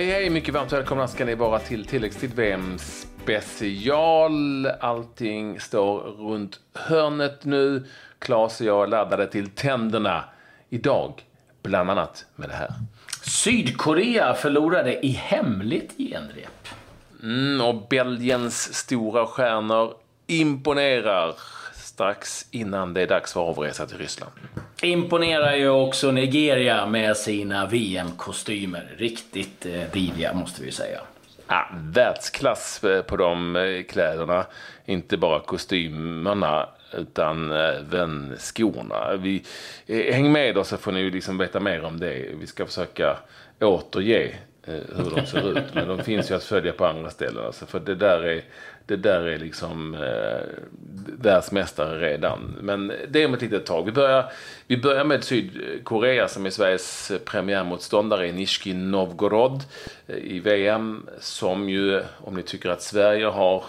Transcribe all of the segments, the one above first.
Hej hej, mycket varmt välkomna ska ni vara till tilläggstid VM special. Allting står runt hörnet nu. Klas och jag laddade till tänderna idag, bland annat med det här. Sydkorea förlorade i hemligt genrep. Mm, och Belgiens stora stjärnor imponerar strax innan det är dags för avresa till Ryssland. Imponerar ju också Nigeria med sina VM-kostymer. Riktigt eh, diviga måste vi säga. Ja, världsklass eh, på de eh, kläderna. Inte bara kostymerna utan även skorna. Vi, eh, häng med oss så får ni liksom veta mer om det. Vi ska försöka återge eh, Eh, hur de ser ut. Men de finns ju att följa på andra ställen. Alltså, för det där är, det där är liksom eh, världsmästare redan. Men det är om ett litet tag. Vi börjar, vi börjar med Sydkorea som är Sveriges premiärmotståndare i Nishki Novgorod eh, i VM. Som ju, om ni tycker att Sverige har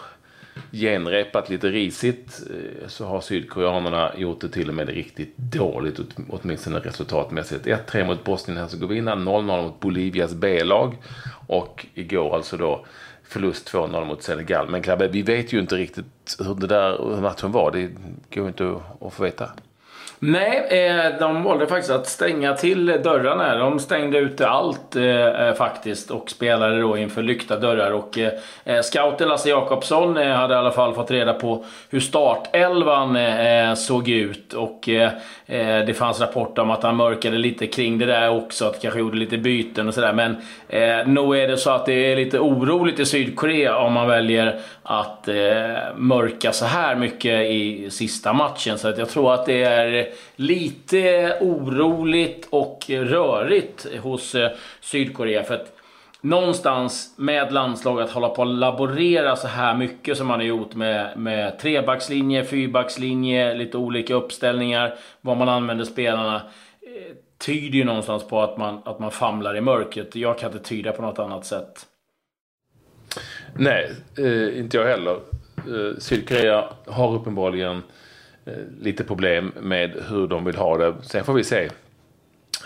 genrepat lite risigt eh, så har sydkoreanerna gjort det till och med riktigt dåligt åtminstone resultatmässigt. 1-3 mot Bosnien-Hercegovina, 0-0 mot Bolivias B-lag och igår alltså då förlust 2-0 mot Senegal. Men Klabbe, vi vet ju inte riktigt hur det där matchen var. Det går ju inte att få veta. Nej, eh, de valde faktiskt att stänga till dörrarna. De stängde ute allt eh, eh, faktiskt och spelade då inför lyckta dörrar. Och scouten Lasse Jakobsson hade i alla fall fått reda på hur startelvan såg ut. Och Eh, det fanns rapporter om att han mörkade lite kring det där också. Att kanske gjorde lite byten och sådär. Men eh, nog är det så att det är lite oroligt i Sydkorea om man väljer att eh, mörka så här mycket i sista matchen. Så att jag tror att det är lite oroligt och rörigt hos eh, Sydkorea. För att någonstans med landslaget hålla på att laborera så här mycket som man har gjort med, med trebackslinje, fyrbackslinje, lite olika uppställningar, vad man använder spelarna. Eh, tyder ju någonstans på att man, att man famlar i mörkret. Jag kan inte tyda på något annat sätt. Nej, eh, inte jag heller. Eh, Sydkorea har uppenbarligen Eh, lite problem med hur de vill ha det. Sen får vi se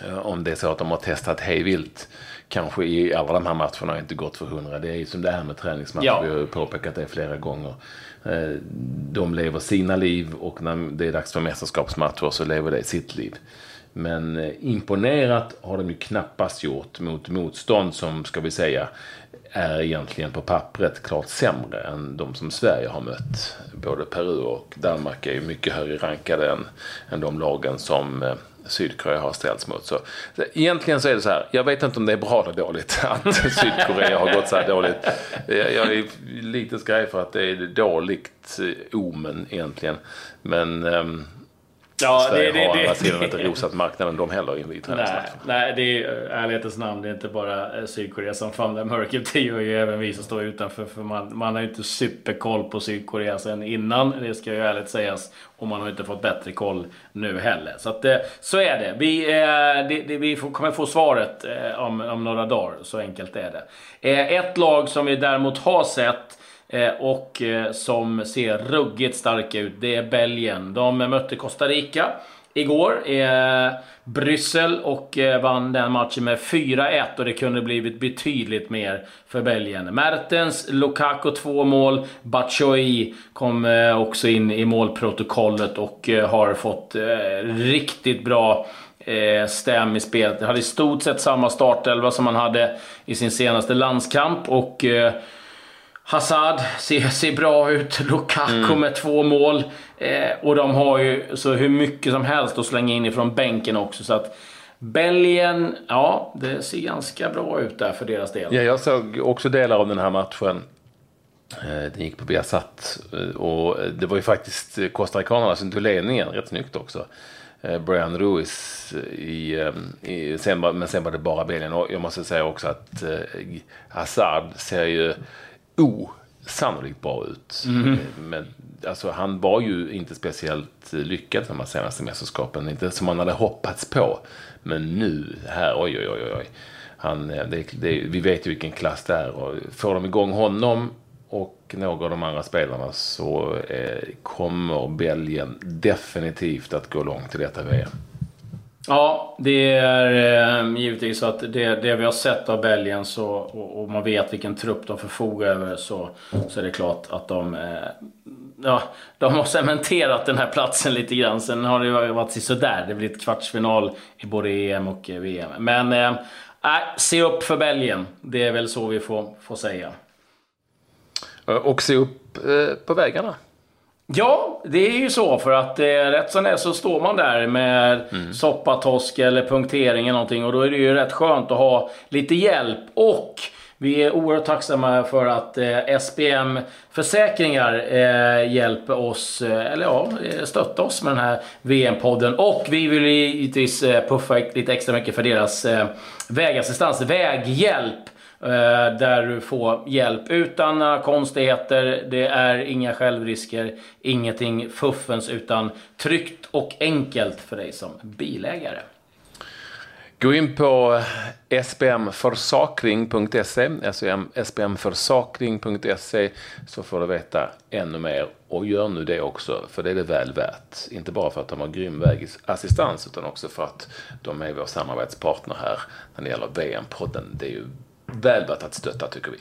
eh, om det är så att de har testat hej vilt. Kanske i alla de här matcherna har inte gått för hundra. Det är ju som det är med träningsmatcher. Ja. Vi har ju påpekat det flera gånger. Eh, de lever sina liv och när det är dags för mästerskapsmatcher så lever det sitt liv. Men imponerat har de ju knappast gjort mot motstånd som, ska vi säga, är egentligen på pappret klart sämre än de som Sverige har mött. Både Peru och Danmark är ju mycket högre rankade än, än de lagen som eh, Sydkorea har ställts mot. Så, egentligen så är det så här, jag vet inte om det är bra eller dåligt att Sydkorea har gått så här dåligt. Jag är lite skraj för att det är dåligt omen egentligen. Men um, Ja, Sverige det, det, har å andra sidan inte rosat marknaden de heller i nej, nej, det är ärlighetens namn. Det är inte bara eh, Sydkorea som famlar mörkret. Det gör ju även vi som står utanför. För man, man har ju inte superkoll på Sydkorea sen innan. Det ska ju ärligt sägas. Och man har inte fått bättre koll nu heller. Så att, eh, så är det. Vi, eh, det, det, vi kommer få svaret om, om några dagar. Så enkelt är det. Ett lag som vi däremot har sett Eh, Eh, och eh, som ser ruggigt starka ut. Det är Belgien. De mötte Costa Rica igår i eh, Bryssel och eh, vann den matchen med 4-1 och det kunde blivit betydligt mer för Belgien. Mertens, Lukaku två mål, Batshuayi kom också in i målprotokollet och har fått riktigt bra stäm i spelet. Det hade i stort sett samma startelva som han hade i sin senaste landskamp och Hazard ser, ser bra ut. Lukaku mm. med två mål. Eh, och de har ju så hur mycket som helst att slänga in ifrån bänken också. Så att Belgien, ja, det ser ganska bra ut där för deras del. Ja, jag såg också delar av den här matchen. Eh, den gick på Viasat. Eh, och det var ju faktiskt costaricanerna som tog ledningen rätt snyggt också. Eh, Brian Ruiz i, i sen, men sen var det bara Belgien. Och jag måste säga också att Hazard ser ju osannolikt bra ut. Mm. Men alltså, han var ju inte speciellt lyckad de här senaste mästerskapen. Inte som man hade hoppats på. Men nu, här, oj, oj, oj, oj. Han, eh, det, det, vi vet ju vilken klass det är. Och får de igång honom och några av de andra spelarna så eh, kommer Belgien definitivt att gå långt i detta VM. Ja, det är eh, givetvis så att det, det vi har sett av Belgien så, och, och, man vet vilken trupp de förfogar över så, så är det klart att de, eh, ja, de har cementerat den här platsen lite grann. Sen har det varit sådär. Det blir ett kvartsfinal i både EM och VM. Men eh, se upp för Belgien. Det är väl så vi får, får säga. Och se upp eh, på vägarna. Ja, det är ju så. För att eh, rätt som det är så står man där med mm. soppatosk eller punktering eller någonting. Och då är det ju rätt skönt att ha lite hjälp. Och vi är oerhört tacksamma för att eh, SPM Försäkringar eh, hjälper oss, eh, eller ja, eh, stöttar oss med den här VM-podden. Och vi vill givetvis eh, puffa lite extra mycket för deras eh, vägassistans, väghjälp. Eh, där du får hjälp utan några konstigheter. Det är inga självrisker, ingenting fuffens utan tryggt och enkelt för dig som bilägare. Gå in på spmförsakring.se spmforsakring.se så får du veta ännu mer. Och gör nu det också, för det är det väl värt. Inte bara för att de har grym vägassistans utan också för att de är vår samarbetspartner här när det gäller VM-podden. Det är ju väl värt att stötta tycker vi.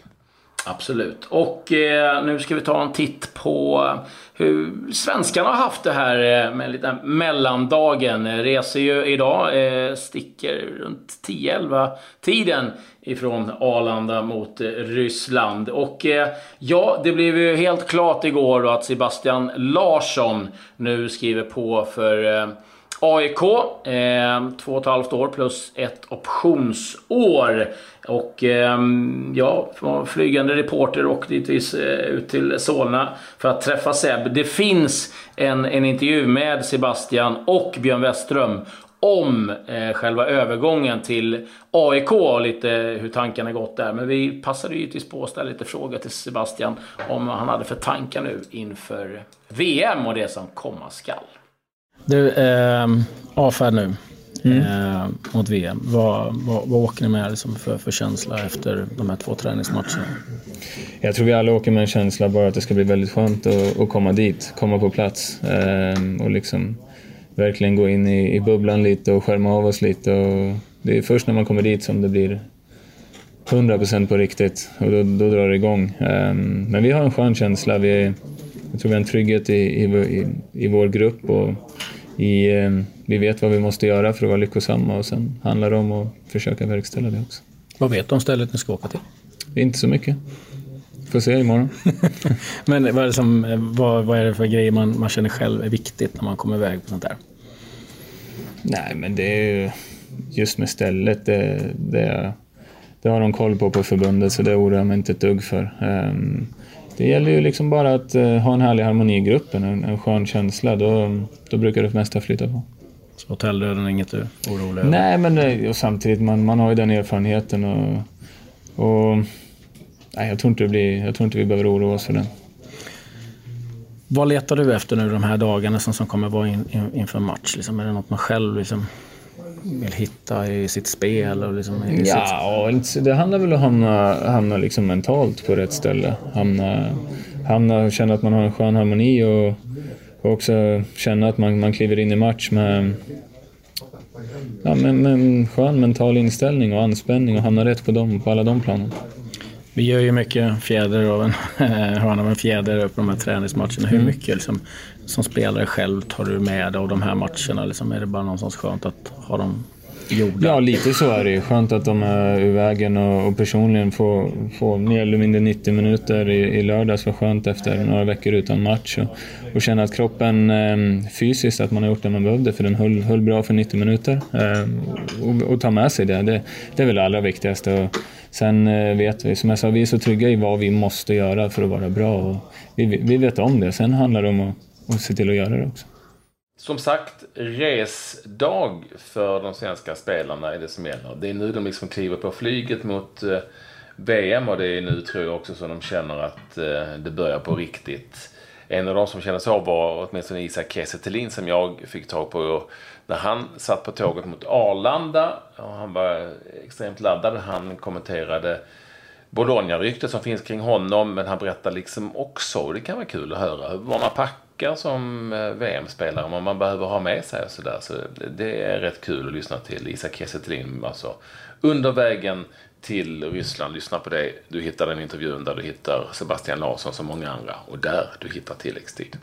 Absolut. Och eh, nu ska vi ta en titt på hur svenskarna har haft det här eh, med lite mellandagen. Reser ju idag, eh, sticker runt 10-11 tiden ifrån Arlanda mot eh, Ryssland. Och eh, ja, det blev ju helt klart igår då att Sebastian Larsson nu skriver på för eh, AIK, eh, två och ett halvt år plus ett optionsår. Och eh, ja, flygande reporter och ditvis eh, ut till Solna för att träffa Seb. Det finns en, en intervju med Sebastian och Björn Westström om eh, själva övergången till AIK och lite hur tankarna gått där. Men vi passade givetvis på att ställa lite frågor till Sebastian om vad han hade för tankar nu inför VM och det som komma skall. Du, eh, avfärd nu mm. eh, mot VM. Vad, vad, vad åker ni med liksom för, för känsla efter de här två träningsmatcherna? Jag tror vi alla åker med en känsla bara att det ska bli väldigt skönt att, att komma dit, komma på plats eh, och liksom verkligen gå in i, i bubblan lite och skärma av oss lite. Och det är först när man kommer dit som det blir 100% på riktigt och då, då drar det igång. Ehm, men vi har en skön känsla. Vi, jag tror vi har en trygghet i, i, i vår grupp och i, eh, vi vet vad vi måste göra för att vara lyckosamma och sen handlar det om att försöka verkställa det också. Vad vet du om stället ni ska åka till? Inte så mycket. Får se imorgon. Men vad är, det som, vad, vad är det för grejer man, man känner själv är viktigt när man kommer iväg på sånt där? Nej, men det är ju just med stället. Det, det, det har de koll på på förbundet så det oroar jag mig inte ett dugg för. Um, det gäller ju liksom bara att uh, ha en härlig harmoni i gruppen, en, en skön känsla. Då, då brukar det mesta flyta på. Så hotelldöden är inget du orolig över? Nej, men eh, och samtidigt, man, man har ju den erfarenheten och, och nej, jag, tror inte det blir, jag tror inte vi behöver oroa oss för det. Vad letar du efter nu de här dagarna som, som kommer vara in, in, inför match? Liksom, är det något man själv liksom vill hitta i sitt spel? Och liksom i ja, sitt... det handlar väl om att hamna, hamna liksom mentalt på rätt ställe. Hamna, hamna, känna att man har en skön harmoni och, och också känna att man, man kliver in i match med, ja, med, med en skön mental inställning och anspänning och hamna rätt på, dem, på alla de planen. Vi gör ju mycket fjäder av en hörna av en fjäder på de här träningsmatcherna. Hur mm. mycket liksom, som spelare själv tar du med dig av de här matcherna? Liksom, är det bara någonstans skönt att ha dem gjorda? Ja, lite så är det. Skönt att de är ur vägen och, och personligen få, få mer eller mindre 90 minuter i, i lördags var skönt efter några veckor utan match. Och, och känna att kroppen eh, fysiskt, att man har gjort det man behövde för den höll, höll bra för 90 minuter. Eh, och, och, ta med sig det. det. Det är väl det allra viktigaste. Och sen eh, vet vi, som jag sa, vi är så trygga i vad vi måste göra för att vara bra. Och vi, vi vet om det. Sen handlar det om att och se till att göra det också. Som sagt, resdag för de svenska spelarna är det som gäller. Det är nu de liksom kliver på flyget mot eh, VM och det är nu tror jag också som de känner att eh, det börjar på riktigt. En av de som kände så var åtminstone Isak Kiese som jag fick tag på när han satt på tåget mot Arlanda. Och han var extremt laddad. Han kommenterade Bologna-ryktet som finns kring honom. Men han berättade liksom också, och det kan vara kul att höra, var man packar funkar som eh, VM-spelare, vad man behöver ha med sig och sådär. Så det är rätt kul att lyssna till Isak Kiese alltså under vägen till Ryssland. Lyssna på det. Du hittar den intervjun där du hittar Sebastian Larsson som många andra. Och där du hittar tilläggstid.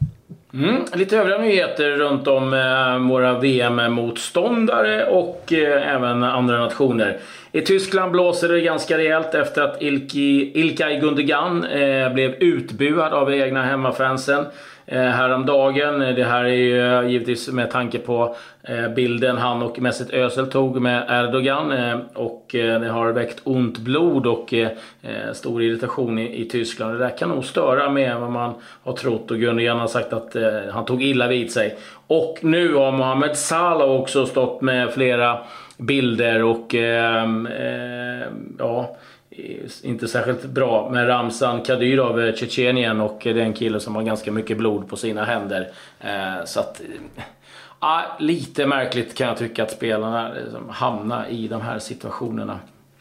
Mm, lite övriga nyheter runt om eh, våra VM-motståndare och eh, även andra nationer. I Tyskland blåser det ganska rejält efter att Ilki, Ilkay Gundogan eh, blev utbuad av egna hemmafansen eh, häromdagen. Det här är ju givetvis med tanke på eh, bilden han och Mesut Özil tog med Erdogan. Eh, och eh, det har väckt ont blod och eh, eh, stor irritation i, Tyskland. Det där kan nog störa med vad man har trott. Och Gundogan har sagt att han tog illa vid sig. Och nu har Mohamed Salah också stått med flera bilder och eh, eh, ja, inte särskilt bra med Ramzan Kadyrov, eh, Tjetjenien och det är en kille som har ganska mycket blod på sina händer. Eh, så att, ja, lite märkligt kan jag tycka att spelarna liksom hamnar i de här situationerna.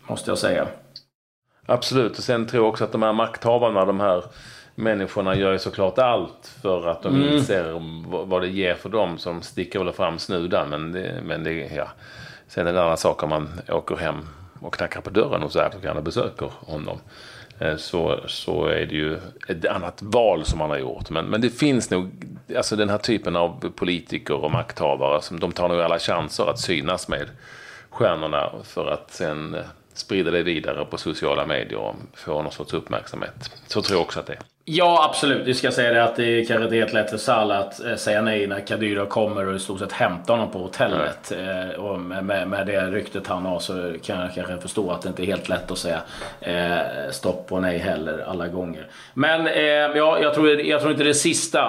Måste jag säga. Absolut, och sen tror jag också att de här makthavarna, de här människorna gör ju såklart allt för att de mm. inser vad det ger för dem som sticker väl fram snudan. Men det, men det, ja. Sen är det en annan sak om man åker hem och knackar på dörren hos Erdogan och besöker honom. Eh, så, så är det ju ett annat val som man har gjort. Men, men det finns nog, alltså den här typen av politiker och makthavare, som de tar nog alla chanser att synas med stjärnorna för att sen eh, sprida det vidare på sociala medier och få någon sorts uppmärksamhet. Så tror jag också att det är. Ja, absolut. Vi ska säga det att det är kanske inte helt lätt för Salah att eh, säga nej när Kadyrov kommer och i stort sett hämtar honom på hotellet. Eh, och med, med det ryktet han har så kan jag kanske förstå att det inte är helt lätt att säga eh, stopp och nej heller alla gånger. Men ja, jag tror, jag tror inte det är sista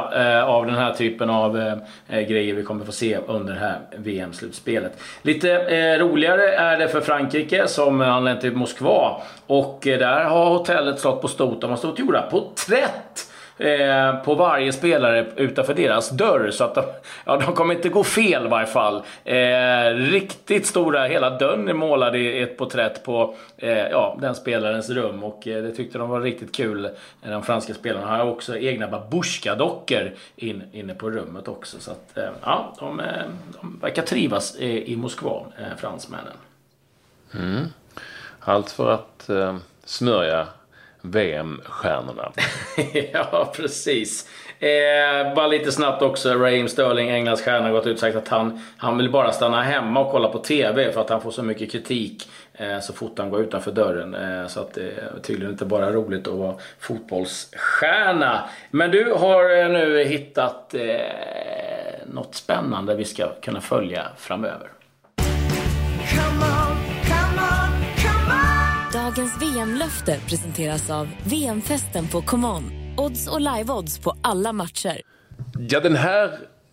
av den här typen av grejer vi kommer få se under det här VM-slutspelet. Lite roligare är det för Frankrike som anlänt till Moskva. Och där har hotellet stått på stort. De har stått gjorda på 30 rätt eh, på varje spelare utanför deras dörr. Så att de, ja, de kommer inte gå fel i varje fall. Eh, riktigt stora, hela dörren är målad i ett porträtt på eh, ja, den spelarens rum. Och eh, det tyckte de var riktigt kul. De franska spelarna har också egna babusjkadockor in, inne på rummet också. Så att, eh, ja, de, eh, de verkar trivas i, i Moskva, eh, fransmännen. Mm. Allt för att eh, smörja VM-stjärnorna. ja, precis. Eh, bara lite snabbt också. Raheem Sterling, Englands stjärna, har gått ut och sagt att han, han vill bara stanna hemma och kolla på TV för att han får så mycket kritik eh, så fort han går utanför dörren. Eh, så att det är tydligen inte bara roligt att vara fotbollsstjärna. Men du har eh, nu hittat eh, något spännande vi ska kunna följa framöver. Dagens VM-löfte presenteras av VM-festen på ComeOn. Odds och live-odds på alla matcher. Ja, den här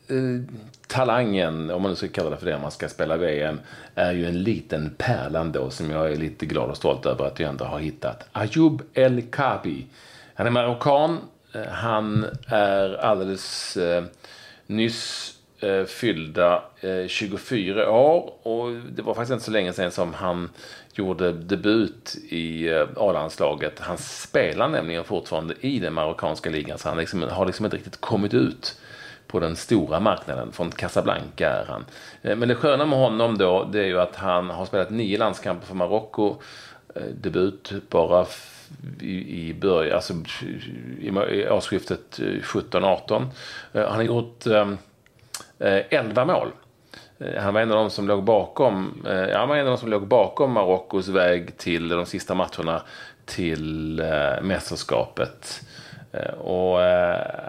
eh, talangen, om man nu ska kalla det för det, om man ska spela VM, är ju en liten pärla ändå som jag är lite glad och stolt över att jag ändå har hittat. Ayoub El Kabi. Han är marockan. Eh, han är alldeles eh, nyss eh, fyllda eh, 24 år och det var faktiskt inte så länge sedan som han gjorde debut i eh, A-landslaget. Han spelar nämligen fortfarande i den marockanska ligan så han liksom, har liksom inte riktigt kommit ut på den stora marknaden. Från Casablanca är han. Eh, men det sköna med honom då det är ju att han har spelat nio landskamper för Marocko. Eh, debut bara i, i början, alltså i årsskiftet eh, 17-18. Eh, han har gjort ehm, Eh, 11 mål eh, han var en av de som låg bakom, eh, ja, han var en av de som låg bakom Marockos väg till de sista matcherna till mästerskapet. Och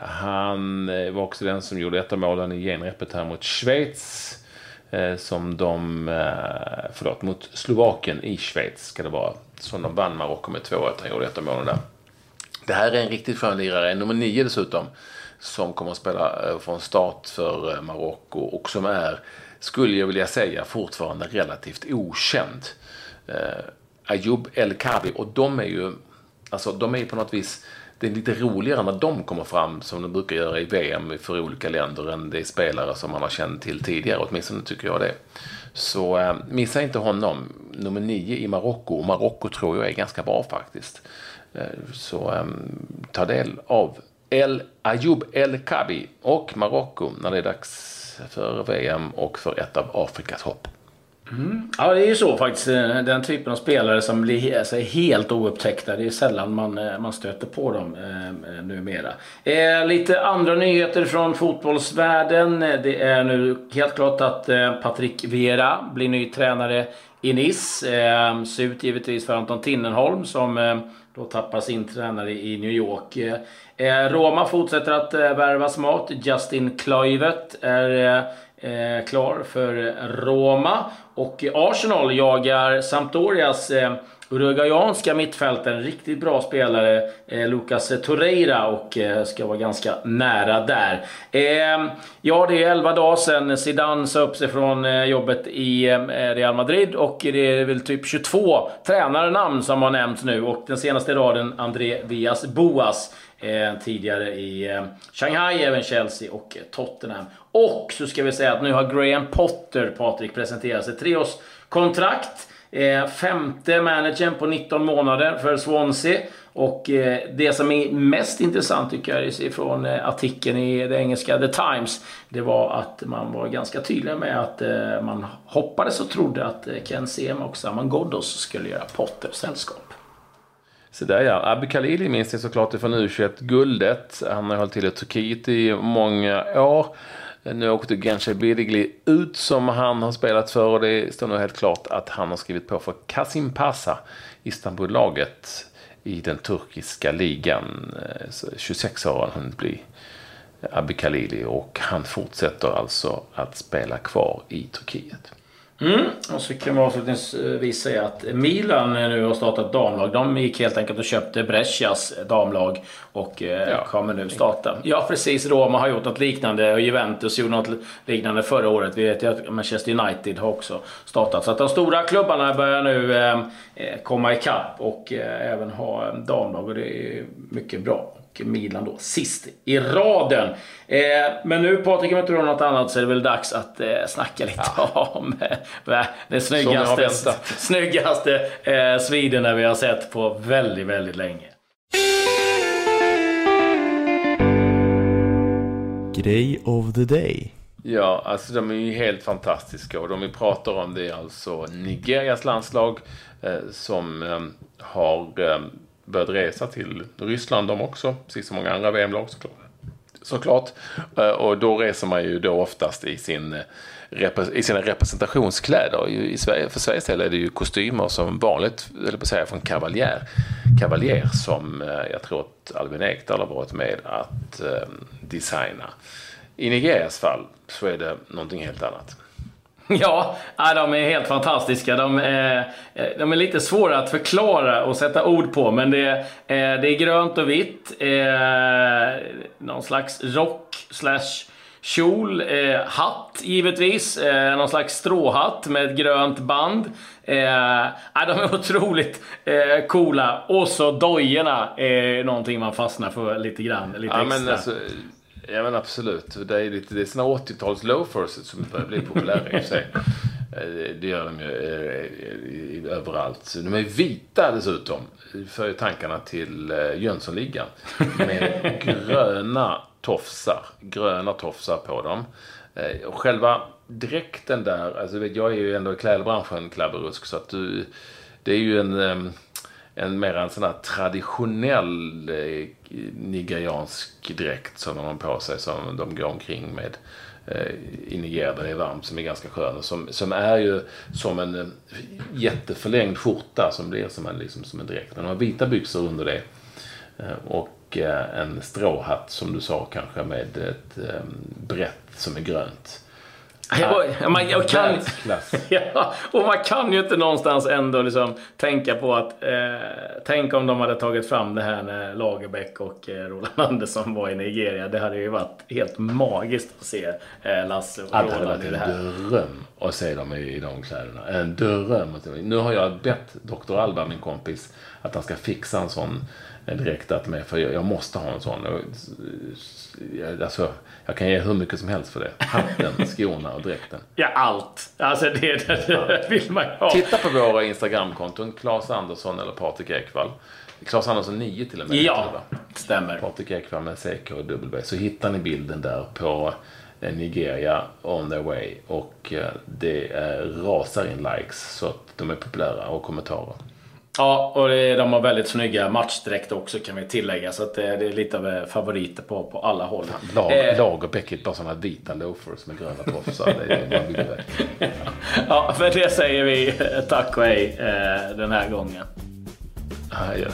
han var också den som gjorde ett av målen i genrepet här mot Schweiz. Som de, förlåt, mot Slovakien i Schweiz ska det vara. Som de vann Marocko med 2-1. Han gjorde ett av målen där. Det här är en riktigt skön lirare, nummer nio dessutom. Som kommer att spela eh, från start för eh, Marocko och som är skulle jag vilja säga, fortfarande relativt okänd. Eh, Ayub El Kabi och de är ju, alltså de är ju på något vis, det är lite roligare när de kommer fram som de brukar göra i VM för olika länder än det är spelare som man har känt till tidigare, åtminstone tycker jag det. Så eh, missa inte honom, nummer nio i Marocko, och Marocko tror jag är ganska bra faktiskt. Eh, så eh, ta del av El Ayoub El Kabi och Marocko när det är dags för VM och för ett av Afrikas hopp. Mm. Ja, det är ju så faktiskt. Eh, den typen av spelare som blir alltså, helt oupptäckta. Det är sällan man, eh, man stöter på dem eh, eh, numera. Eh, lite andra nyheter från fotbollsvärlden. Det är nu helt klart att eh, Patrik Vera blir ny tränare i Nice. Eh, ser ut givetvis för Anton Tinnerholm som eh, då tappar sin tränare i New York. Eh, Roma fortsätter att eh, värva smart. Justin Kluivert är eh, klar för Roma. Och Arsenal jagar Sampdorias Uruguayanska mittfältaren, riktigt bra spelare, eh, Lucas Torreira och eh, ska vara ganska nära där. Eh, ja, det är 11 dagar sedan Zidane sa upp sig från eh, jobbet i eh, Real Madrid och det är väl typ 22 tränarnamn som har nämnts nu och den senaste raden André Villas Boas. Eh, tidigare i eh, Shanghai, även Chelsea och Tottenham. Och så ska vi säga att nu har Graham Potter, Patrik, presenterat sig. Treårskontrakt. Eh, femte managern på 19 månader för Swansea. Och eh, det som är mest intressant tycker jag från eh, artikeln i det engelska The Times. Det var att man var ganska tydlig med att eh, man hoppades och trodde att eh, Ken Sema och Saman Ghoddos skulle göra Potter sällskap. Så där ja. Abbe Khalili minns ni såklart ifrån U21-guldet. Han har hållit till i Turkiet i många år. Eh, nu åkte Genshay Birigli ut som han har spelat för och det står nu helt klart att han har skrivit på för Kasim Pasa, Istanbul-laget i den turkiska ligan. Eh, 26 år har han hunnit bli Abu Khalili och han fortsätter alltså att spela kvar i Turkiet. Mm. Och så kan vi avslutningsvis säga att Milan nu har startat damlag. De gick helt enkelt och köpte Brescias damlag och eh, ja. kommer nu starta. Ja precis, Roma har gjort något liknande och Juventus gjorde något liknande förra året. Vi vet ju att Manchester United har också startat. Så att de stora klubbarna börjar nu eh, eh komma ikapp och eh, även ha damlag och det är mycket bra. Milan då sist i raden. Eh, men nu Patrik, om inte har något annat så är det väl dags att eh, snacka lite ja. om eh, den snyggaste, snyggaste eh, Sweden vi har sett på väldigt, väldigt länge. Grej of the day. Ja, alltså de är ju helt fantastiska och de vi pratar om det är alltså Nigerias landslag eh, som eh, har eh, börjat resa till Ryssland de också, precis som många andra VM-lag såklart. såklart. Eh, och då reser man ju då oftast i, sin, eh, i sina representationskläder. I Sverige, för Sveriges del är det ju kostymer som vanligt, eller på att säga från Cavalier, Cavalier som eh, jag tror att Albin Ekdal har varit med att designa. I Nigerias fall så är det någonting helt annat. Ja, de är helt fantastiska. De är, eh, de är lite svåra att förklara och sätta ord på. Men det är, eh, det är grönt och vitt. Eh, någon slags rock slash kjol. Hatt givetvis. Någon slags stråhatt med ett grönt band. de är otroligt coola. Och så dojorna är någonting man fastnar för lite grann. Lite ja, extra. Men alltså, Ja men absolut. Det är, lite, det är såna 80-tals loafers som börjar bli populära i sig. Eh, det gör de ju eh, överallt. De är vita dessutom. För tankarna till eh, Jönssonligan. Med gröna tofsar. Gröna tofsar på dem. Och själva dräkten där. Alltså jag är ju ändå i klädbranschen Klabberusk. Så att du, det är ju en en mer en sån här traditionell eh, nigeriansk dräkt som de har på sig som de går omkring med eh, i Nigeria där det är varmt som är ganska skön. Som, som är ju som en eh, jätteförlängd skjorta som blir som en, liksom, som en dräkt. De har vita byxor under det. Eh, och eh, en stråhatt som du sa kanske med ett eh, brett som är grönt. Ja, man, jag kan, ja, och man kan ju inte någonstans ändå liksom tänka på att eh, Tänk om de hade tagit fram det här när Lagerbäck och eh, Roland Andersson var i Nigeria. Det hade ju varit helt magiskt att se eh, Lasse och Roland hade varit i det här. en dröm att se dem i, i de kläderna. En dröm. Nu har jag bett Dr. Alba, min kompis, att han ska fixa en sån direkt med. För jag, jag måste ha en sån. Alltså, jag kan ge hur mycket som helst för det. Hatten, skorna och dräkten. Ja, allt. Alltså det, det, det vill man ha. Titta på våra Instagramkonton. Claes Andersson eller Patrik Ekwall. Claes Andersson 9 till och med. Ja, jag. stämmer. Patrik Ekwall med CK och W. Så hittar ni bilden där på eh, Nigeria on their way. Och eh, det rasar in likes så att de är populära och kommentarer. Ja, och de har väldigt snygga matchdräkter också kan vi tillägga. Så att det, är lite av eh, favoriter på, på alla håll. Lag, Eh, lag och Beckett bara sådana vita loafers med gröna tofsar. Ja, för det säger vi tack och hej eh, den här gången. Ja, ja.